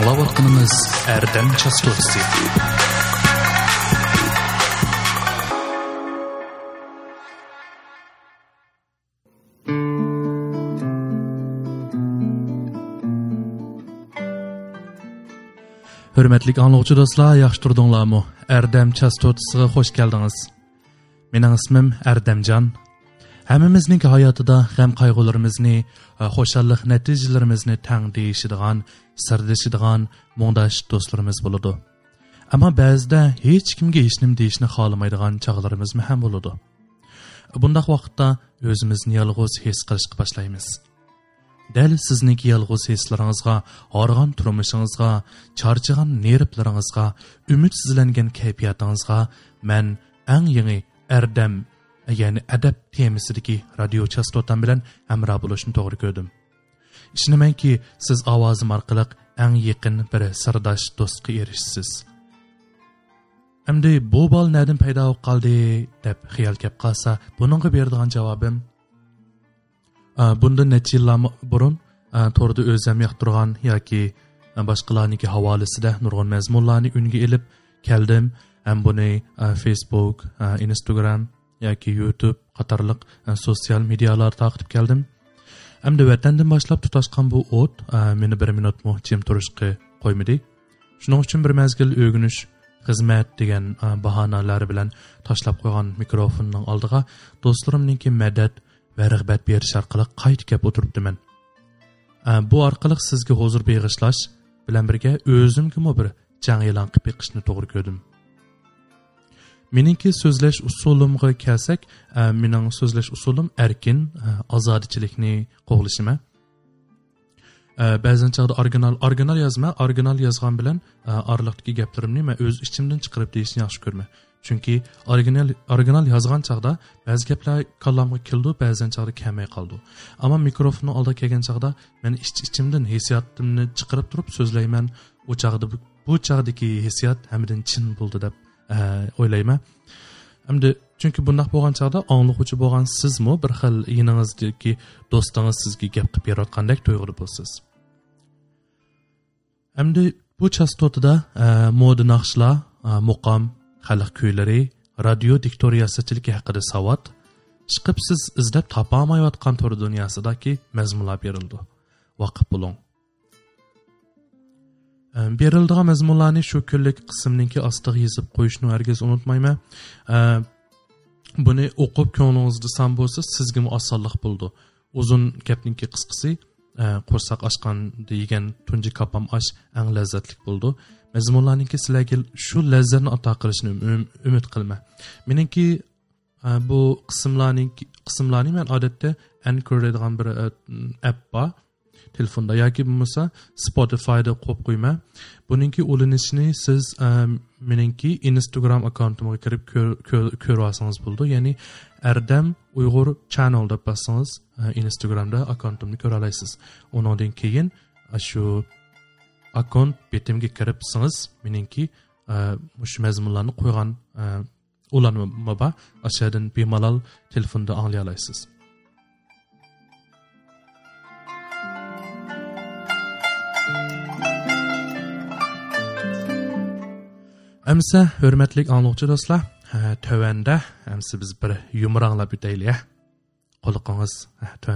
Аңлаватқаныңыз әрдәм частотасы. Hürmetlik anlıqçı dostlar, yaxşı turdunlarmı? Erdem частотасыға xoş geldiniz. Mening ismim Erdemcan. Hammamizning hayotida g'am qayg'ularimizni, e, xo'shallik natijalarimizni tang deyishadigan, sirdishadigan mungdash do'stlarimiz bo'ladi. Ammo ba'zida hech kimga hech nima deyishni xohlamaydigan chog'larimiz ham bo'ladi. Bundaq vaqtda o'zimizni yolg'iz his qilishga boshlaymiz. Дәл sizniki yolg'iz hislaringizga, horg'on turmushingizga, charchagan nervlaringizga, umidsizlangan kayfiyatingizga men eng yangi erdam ya'ni adab temisidagi radio chastotam bilan hamroh bo'lishni to'g'ri ko'rdim. Ishonamanki siz ovozim orqali eng yaqin bir sirdosh do'stga erishsiz. Endi bu bol nadan paydo bo'lib qoldi deb xiyol kelib qolsa buningga beradigan javobim bundan necha yillar burun to'rda o'zim yoqtirgan yoki boshqalarniki havolisida nurg'un mazmunlarni unga ilib keldim. Ham buni facebook instagram yoki youtube qatorliq e, sosial medialar taqib keldim. Hamda vatandan boshlab tutashgan bu o't e, meni bir minutmi jim turishga qo'ymadi shuning uchun bir mazgil o'g'inish xizmat degan e, bahonalar bilan tashlab qo'ygan mikrofonning oldiga do'stlarimniki madad va rag'bat berish orqali qaytib kelib o'tiribdiman. Bu orqali sizga huzur beg'ishlash bilan birga o'zimgimi bir jang e'lon qilib beqishni to'g'ri ko'rdim. Meningki so'zlash usulimga kelsak e, mening so'zlash usulim erkin e, ozodichilikni qo'g'lishima e, ba'zan chog'da original original yozma original yozgan bilan oraliqdagi gaplarimni man o'z ichimdan chiqarib deyishni yaxshi ko'raman chunki original original yozgan chog'da ba'zi gaplar kallamga keldi ba'zan chog'da kamay qoldi. Ammo mikrofonni oldiga kelgan chog'da men ich ichimdan hissiyotimni chiqarib turib so'zlayman. U chog'da bu chog'dagi hissiyot hamidan chin bo'ldi deb. Э, o'ylayman. Hamda chunki bundoq bo'lgan chog'da anglag'uvchi bo'lgan sizmi bir xil yiningizdagi do'stingiz sizga gap qilib berayotgandek tuyg'uli bo'lsiz. Hamda bu chastotada e, moda naqshlar e, muqom xalq kuylari radio diktoriyasichiligi haqida savod chiqib siz izlab topolmayotgan tur dunyosidagi mazmunlar berildi. Vaqif bo'ling berildigan mazmunlarni shu kunlik qismniki ostiga yozib qo'yishni hargiz unutmayman buni o'qib ko'nglingizda san bo'lsa sizga osonlik bo'ldi uzun gapninki qisqasi qo'rsoq ochgan degan tunji kapam osh ang lazzatli bo'ldi mazmunlarniki sizlarga shu lazzatni ato qilishni umid qilma meningki bu qismlarni qismlarni man odatda an bir app bor telefonda yoki bo'lmasa spotifyda qo'yib qo'yma buningki ulinishini siz e, meningki instagram akkauntimga kirib ko'ryapsangiz bo'ldi. Ya'ni ardam uyg'ur channel deb bossangiz e, instagramda akkauntimni ko'ra olasiz undan keyin e, shu akkaunt betimga kiribsiz meningki shu mazmunlarni qo'ygan ulanma bor o'shadan bemalol telefonda anglay olasiz Әмсі, өрмәтлік аңлықчы достар, төвәнді, әмсі біз бір юмыр аңлап үтейлі, ә? Құлықыңыз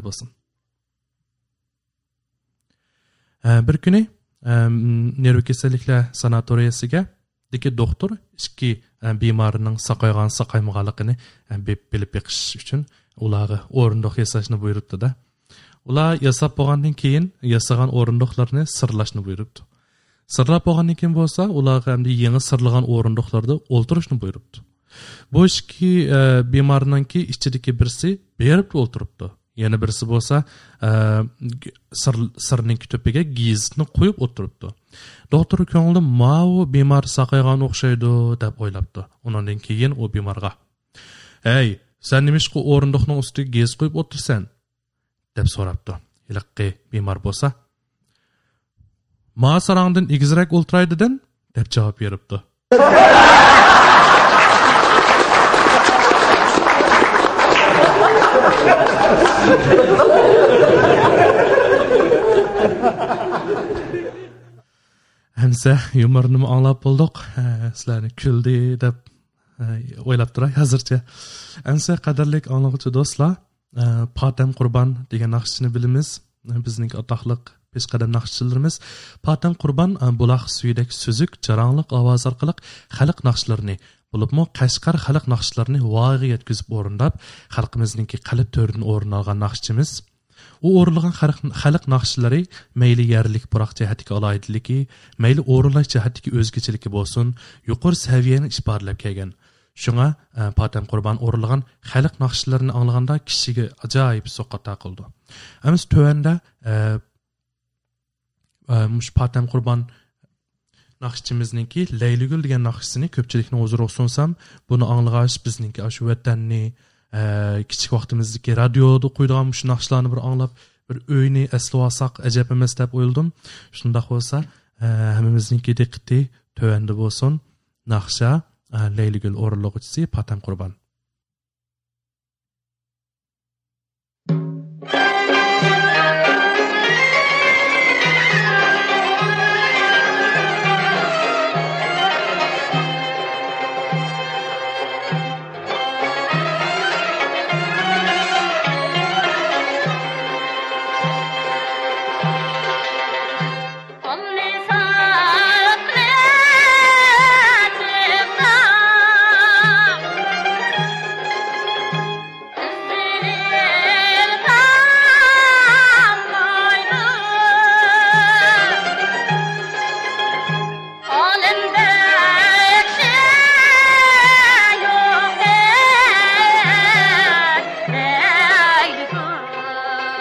болсын. Бір күні, нерві кеселіклі санаториясыға, деке доктор, ішкі бимарының сақайған сақаймығалықыны біліп бекіш үшін ұлағы орындық ясашыны бұйырыпты да. Ular yasab bo'lgandan кейін, yasagan o'rindiqlarni sirlashni buyuribdi сырлап болғаннан кейін болса оларға әмді еңі сырлыған орындықтарды отыру үшін бұйырыпты бұл ішке ә, бемарынан кейін іштерікке бірсі беріп отырыпты яғни бірсі болса ә, сыр, сырының күтіпеге гизні қойып отырыпты доктор көңілі мау бемар сақайған оқшайды деп ойлапты онан кейін ол бемарға әй сән немешқы орындықның үстіге гез қойып отырсың деп сұрапты лқ бемар болса ma sarangdan egizrak o'ltiraydidan deb javob beribdi. Hamsa yumorni anglab bo'ldik sizlarni kuldi deb o'ylab turay hozircha. Hamsa qadrli anglag'uchi do'stlar potam qurbon degan naqshni bilamiz. Bizning atoqliq peshqadam naqshchilarimiz patan qurban e, buloq suyidek suzuk jarangliq ovoz orqali xalq naqshlarini bo'libmi qashqar xalq naqshlarini voyaga yetkazib o'rindab xalqimizningki qalb to'ridan o'rin olgan naqshchimiz. U o'rinlagan xalq naqshlari mayli yarlik puroq jihatiga aloyidligi mayli o'rinlash jihatdagi o'zgachiligi bo'lsin yuqori saviyani ifodalab kelgan. Shunga e, patan qurbon o'rinlagan xalq naqshlarini anglaganda kishiga ajoyib so'qqata qildi amiz tuanda e, mush patam qurbon naqshchimizniki laylugul degan naqshsini ko'pchilikni huzuriga sunsam buni anglag'ach bizniki shu vatanni kichik vaqtimizdagi radioda qo'ydigan shu naqshlarni bir anglab bir o'yni eslab olsak ajab emas deb o'yladim shundoq bo'lsa hammamizniki diqqati tuvanda bo'lsin naqsha laylugul o'rinlag'uchisi patam qurbon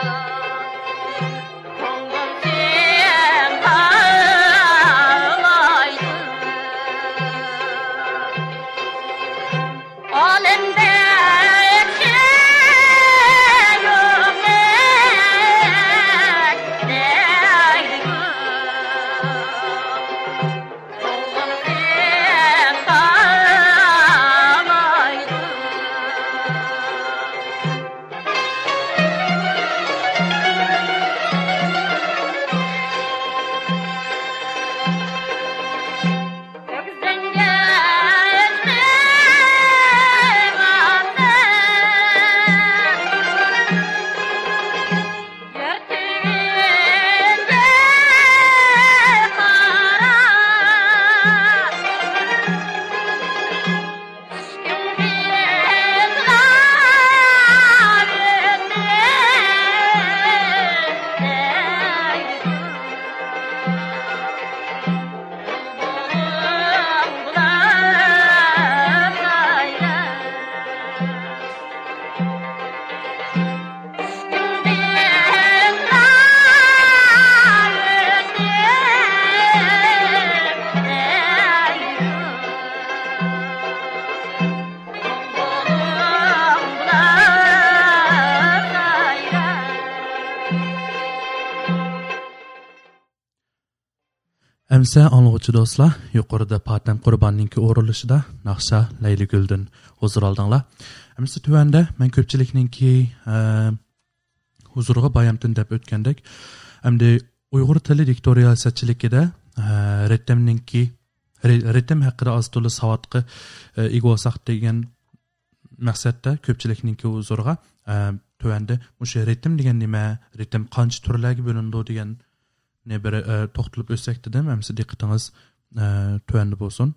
Yeah. Әмсә аңлыгычы do'stlar yuqorida Patam Qurbonninki o'rilishida naqsha Layliguldin huzur oldinglar. Әмсә tuvanda men ko'pchilikninki e, huzuriga bayamtin deb o'tgandek, hamda Uyg'ur tili diktoriyatsatchiligida e, ritmninki ritm haqida oz to'la savodga e, ega bo'lsak degan maqsadda ko'pchilikninki huzuriga tuvanda o'sha ritm degan nima, ritm qancha turlarga bo'lindi degan ne bir e, to'xtalib o'tsak dedim hamsa diqqatingiz e, tuanda bo'lsin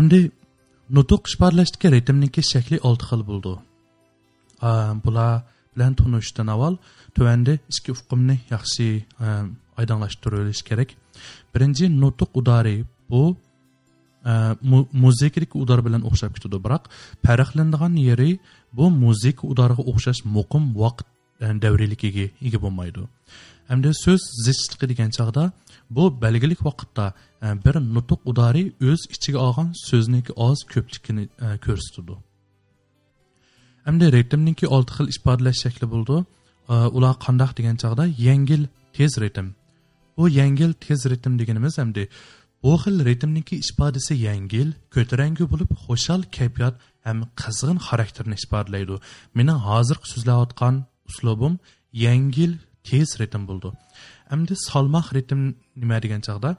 endi nutuq ishbarlashdagi ritmniki shakli olti xil bo'ldi bular bilan tunishdan avval tuanda ikki uqumni yaxshi e, oydinlashtirilishi kerak birinchi nutuq udari bu udar bilan o'xshab ketadi biroq farqlanadigan yeri bu muzika udariga o'xshash muqim vaqt davriyligiga ega bo'lmaydi hamda so'z zichligi degan chog'da bu belgilik vaqtda bir nutuq udari o'z ichiga olgan so'zniki oz ko'pligini ko'rsatadi hamda ritmniki olti xil ifodalash shakli bo'ldi ular qandoq degan chog'da yengil tez ritm bu yengil tez ritm deganimiz hamda bu xil ritmniki ifodasi yengil ko'tarangi bo'lib xushal kayfiyat ham qizg'in xarakterni ifodalaydi meni hozirgi so'zlayotgan uslubim yengil tez ritm bo'ldi. Endi salmoq ritm nima degan chog'da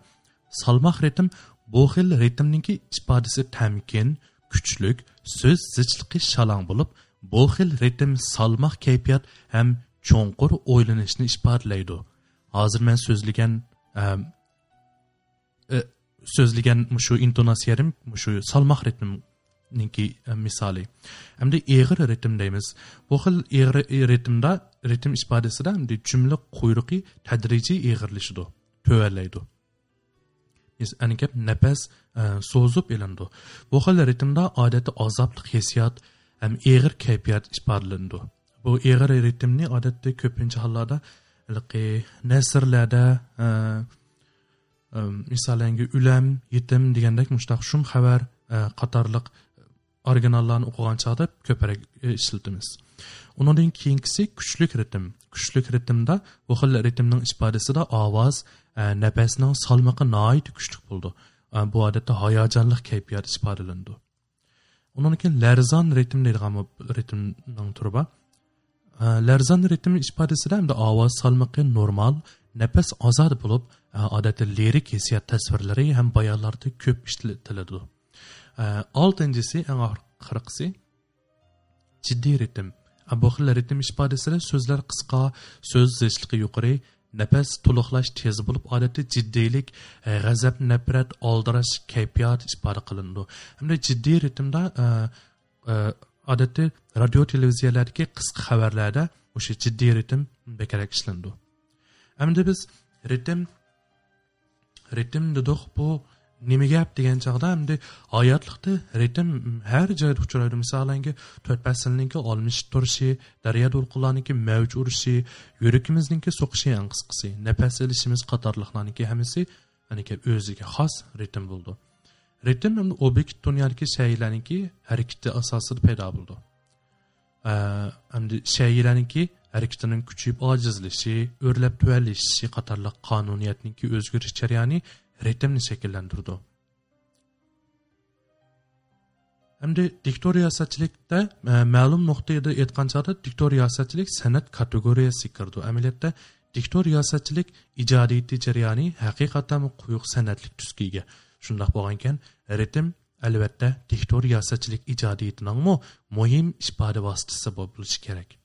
salmoq ritm bu xil ritmniki ifodasi tamkin kuchlik so'z zichliqi shalong bo'lib bu xil ritm salmoq kayfiyat ham cho'nqur o'ylanishni ifodalaydi hozir man so'zlagan ehm, so'zlagan shu intonatsiyarim shu salmoq ritmniki e, misoli hamda eg'ir ritm deymiz bu xil eg'ir e, ritmda ritm ifodasida jumla quyruqi tadrijiy eg'irlashidi tuvallaydi ani nafas e, so'zib ilindi bu xil ritmda odatda azobli hissiyot ham eg'ir kayfiyat ifodalandi bu eg'ir ritmni odatda ko'pincha hollarda nasrlarda misolangi ulam yetim degandek mushtaq shum xabar e, qatorliq e, originallarni o'qigan chog'da ko'proq e, ishlatamiz undan keyingisi kuchlik ritm kuchlik ritmda bu xil ritmning ifodasida ovoz nafasning salmoqi noit kuchli bo'ldi. Bu odatda hayajonli kayfiyat ifodalandi undan keyin larzon ritm deydigan ritmning turi bor. Larzon ritm ifodasida hamda ovoz salmoqi normal nafas ozod bo'lib e, odatda lirik hissiyot tasvirlari ham bayonlarda ko'p ishlatiladi. E, oltinchisi eng oxirgisi jiddiy ritm. Bu xil ritm ifodasida so'zlar qisqa so'z zichligi yuqori nafas to'liqlash tez bo'lib odatda jiddiylik e, g'azab nafrat oldirash kayfiyat ifoda qilindi. Hamda jiddiy ritmda odatda radio televiziyalardagi qisqa xabarlarda o'sha jiddiy ritm bekarak ishlandi. Hamda biz ritm ritm dedik bu nima gap degan chog'da endi hayotlikda ritm har joyda uchraydi. Misolanga to'rt faslniki olmish turishi daryo to'lqinlarniki mavj urishi yurakimizniki so'qishi eng qisqasi nafas ilishimiz qatorliqlarniki hammasi o'ziga xos ritm bo'ldi. Ritm obyekt dunyodagi shaylarniki harakati asosida paydo bo'ldi. Endi shaylarniki harakatining kuchayib ojizlashi o'rlab tuvallashishi qatorliq qonuniyatniki o'zgarish jarayoni ritmni shakllantirdi hamda diktoriyasatchilikda ma'lum nuqtada aytgan chog'da diktor san'at kategoriyasi kirdi amaliyotda diktor riyosatchilik ijodiyati jarayoni haqiqatdan quyuq san'atlik tusga ega shundoq bo'lgan ekan ritm albatta diktor riyosatchilik ijodiyatining muhim ifoda vositasi bo'lishi kerak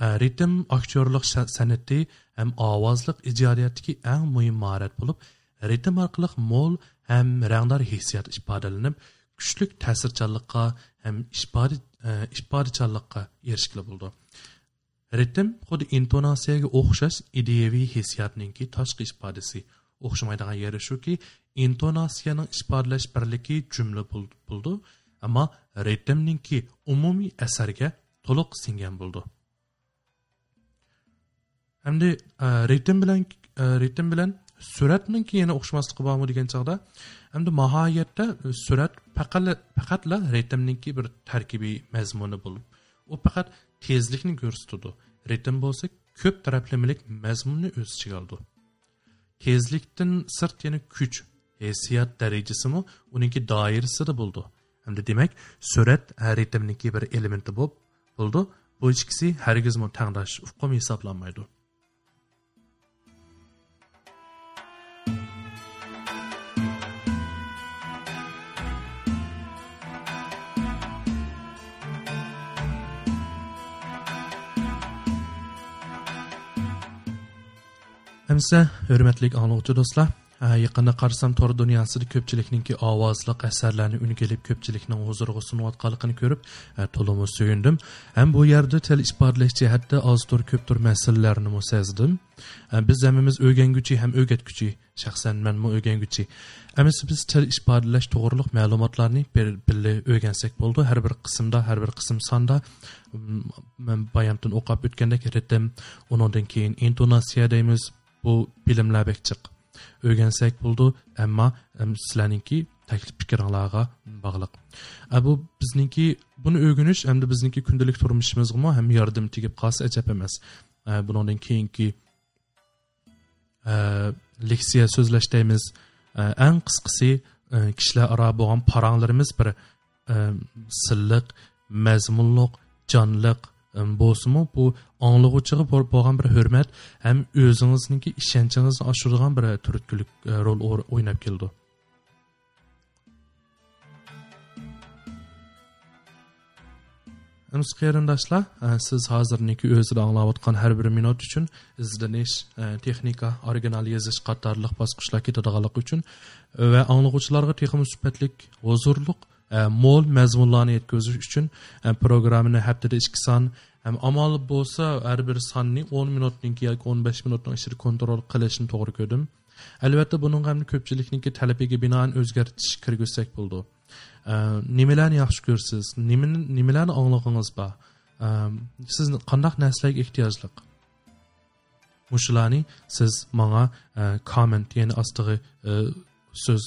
ritm aktyorluq sənəti həm avazlıq icadiyyətdəki ən mühim maharət olub, ritm arqılıq mol həm rəngdar hissiyat ifadələnib, güclük təsirçanlıqqa həm ifadə ifadeçanlıqqa erişkili buldu. Ritm xuddi intonasiyaga o'xshash ideyaviy hissiyatninki tashqi ifodasi o'xshamaydigan yeri shuki intonasiyaning ifodalash birligi jumla bo'ldi ammo ritmninki umumiy asarga to'liq singan bo'ldi hamda e, ritm bilan e, ritm bilan suratniki yana o'xshamasligi bormi degan chog'da endi mohiyatda surat faqatla ritmniki bir tarkibiy mazmuni bo'lib u faqat tezlikni ko'rsatadi ritm bo'lsa ko'p taraflamalik mazmunni o'z ichiga oldi. Tezlikdan sirt yana kuch hissiyot darajasimi uniki doirasida bo'ldi. Hamda demak surat e, ritmniki bir elementi bo'lib bo'ldi. Bu ikkisi hargizmi tangdosh ufqum hisoblanmaydi. Әмсә, hörmətli anlıqçı dostlar, yaqinda qarasam tor dunyosida ko'pchilikninki ovozliq asarlarni ungelib ko'pchilikning huzuriga sunayotganligini ko'rib to'limi suyundim ham bu yerda til ifodalash jihatda ozdir ko'pdir masalalarni sezdim biz hammamiz o'rganguchi ham o'rgatguchi shaxsan manmu o'rganguchi amisi biz til ifodalash to'g'riliq ma'lumotlarni birga o'rgansak bo'ldi har bir qismda har bir qism sonda bayondan o'qib o'tgandek ritm undan keyin intonatsiya deymiz bu bilimlar bek chiq. O'rgansak bo'ldi ammo sizlarningki taklif fikringlarga bog'liq. Bu bizningki buni o'rganish hamda bizningki kundalik turmushimizga ham yordam tegib qolsa ajab emas. Bundan keyingi leksiya so'zlash deymiz eng qisqasi e, kishilar aro bo'lgan paranglarimiz bir silliq mazmunliq jonliq bo'lsinmi bu anglag'uvchiga bo'lgan bir hurmat ham o'zingizniki ishonchingizni oshiradigan bir turtkilik rol o'ynab keldi. Əziz qarindoshlar, siz hozirniki o'zida anglayotgan har bir minut uchun izlanish, texnika, original yozish qatorliq bosqichlar ketadiganligi uchun va anglag'uvchilarga texnik sifatlik, E, mo'l mazmunlarni yetkazish uchun e, programmani haftada 2 son ham amal bo'lsa har bir sonni 10 minutniki yoki 15 minutni ichida kontrol qilishni to'g'ri ko'rdim. Albatta buning ham ko'pchilikniki talabiga binoan o'zgartish kirgizsak bo'ldi. E, nimalarni yaxshi ko'rsiz nimalarni anglag'ingiz bor siz qandaq narsalarga ehtiyojliq mushularni siz manga komment ya'ni ostig'i so'z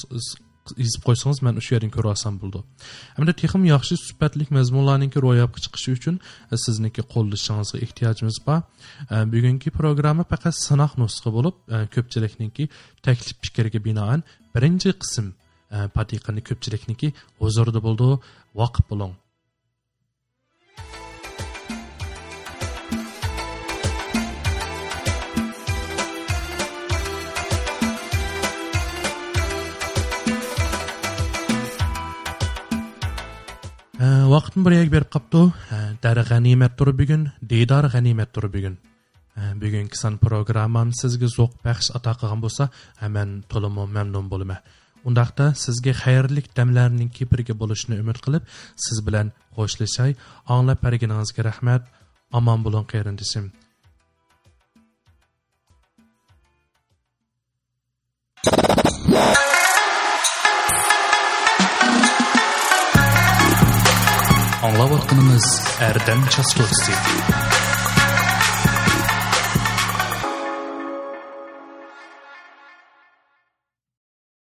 yozib qo'ysangiz man o'sha yerdan ko'ra olsam bo'ldi. Hamda texim yaxshi suhbatlik mazmunlarniki ro'yobga chiqishi uchun e, sizniki qo'llashingizga ehtiyojimiz bor. E, bugungi programma faqat sinoq nusxa bo'lib e, ko'pchilikniki taklif fikriga binoan birinchi qism patiqani ko'pchilikniki huzurida bo'ldi. Vaqf bo'ling vaqtni bir berib qolibdi dar g'animatdir bugun diydor g'animatdir bugun. Bugungi san programmam sizga zo'q baxsh ato qilgan bo'lsa man to'limi mamnun bo'laman. Undaqda sizga xayrli damlarning kepirga bo'lishini umid qilib siz bilan xo'shlashay anglab berganingizga rahmat omon bo'ling qarindishim Başkanımız Erdem Çaslovski.